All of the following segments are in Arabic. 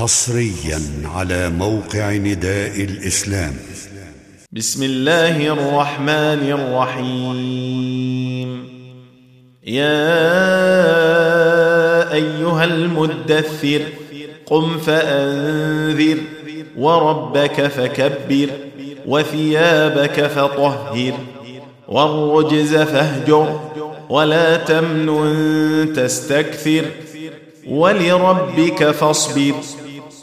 حصريا على موقع نداء الإسلام. بسم الله الرحمن الرحيم. يا أيها المدثر قم فأنذر وربك فكبر وثيابك فطهر والرجز فاهجر ولا تمنن تستكثر ولربك فاصبر.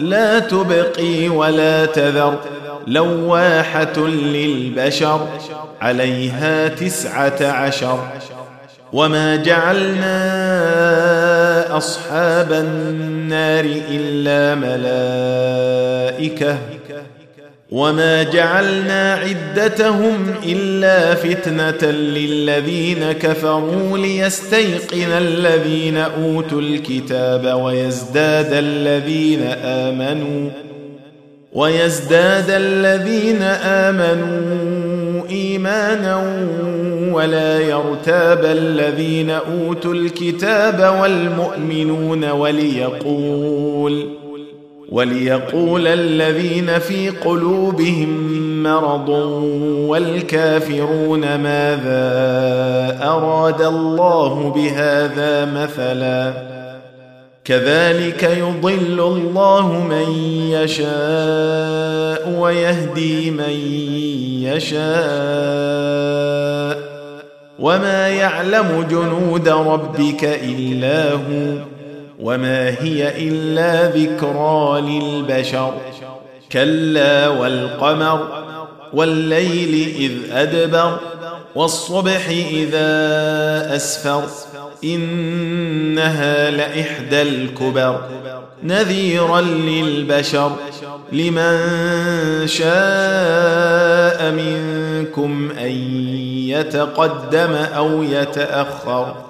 لا تبقي ولا تذر لواحة للبشر عليها تسعة عشر. وما جعلنا أصحاب النار إلا ملائكة وما جعلنا عدتهم الا فتنه للذين كفروا ليستيقن الذين اوتوا الكتاب ويزداد الذين امنوا ويزداد الذين امنوا ايمانا ولا يرتاب الذين اوتوا الكتاب والمؤمنون وليقول وليقول الذين في قلوبهم مرض والكافرون ماذا أراد الله بهذا مثلا كذلك يضل الله من يشاء ويهدي من يشاء وما يعلم جنود ربك إلا هو وما هي إلا ذكرى للبشر. كلا والقمر والليل إذ أدبر والصبح إذا أسفر. إنها لإحدى الكبر. نذيرا للبشر. لمن شاء منكم أن يتقدم أو يتأخر.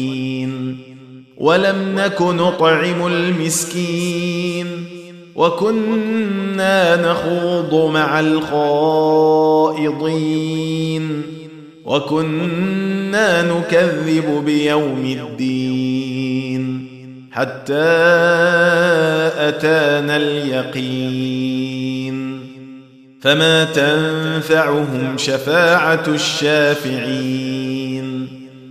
ولم نك نطعم المسكين وكنا نخوض مع الخائضين وكنا نكذب بيوم الدين حتى أتانا اليقين فما تنفعهم شفاعة الشافعين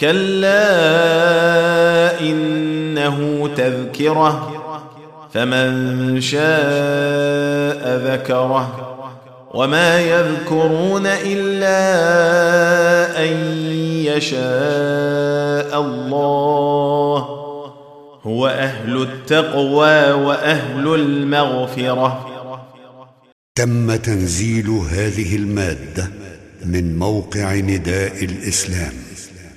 كلا إنه تذكرة فمن شاء ذكره. وما يذكرون إلا أن يشاء الله. هو أهل التقوى وأهل المغفرة. تم تنزيل هذه المادة من موقع نداء الإسلام.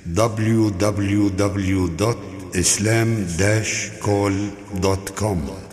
www.islam-call.com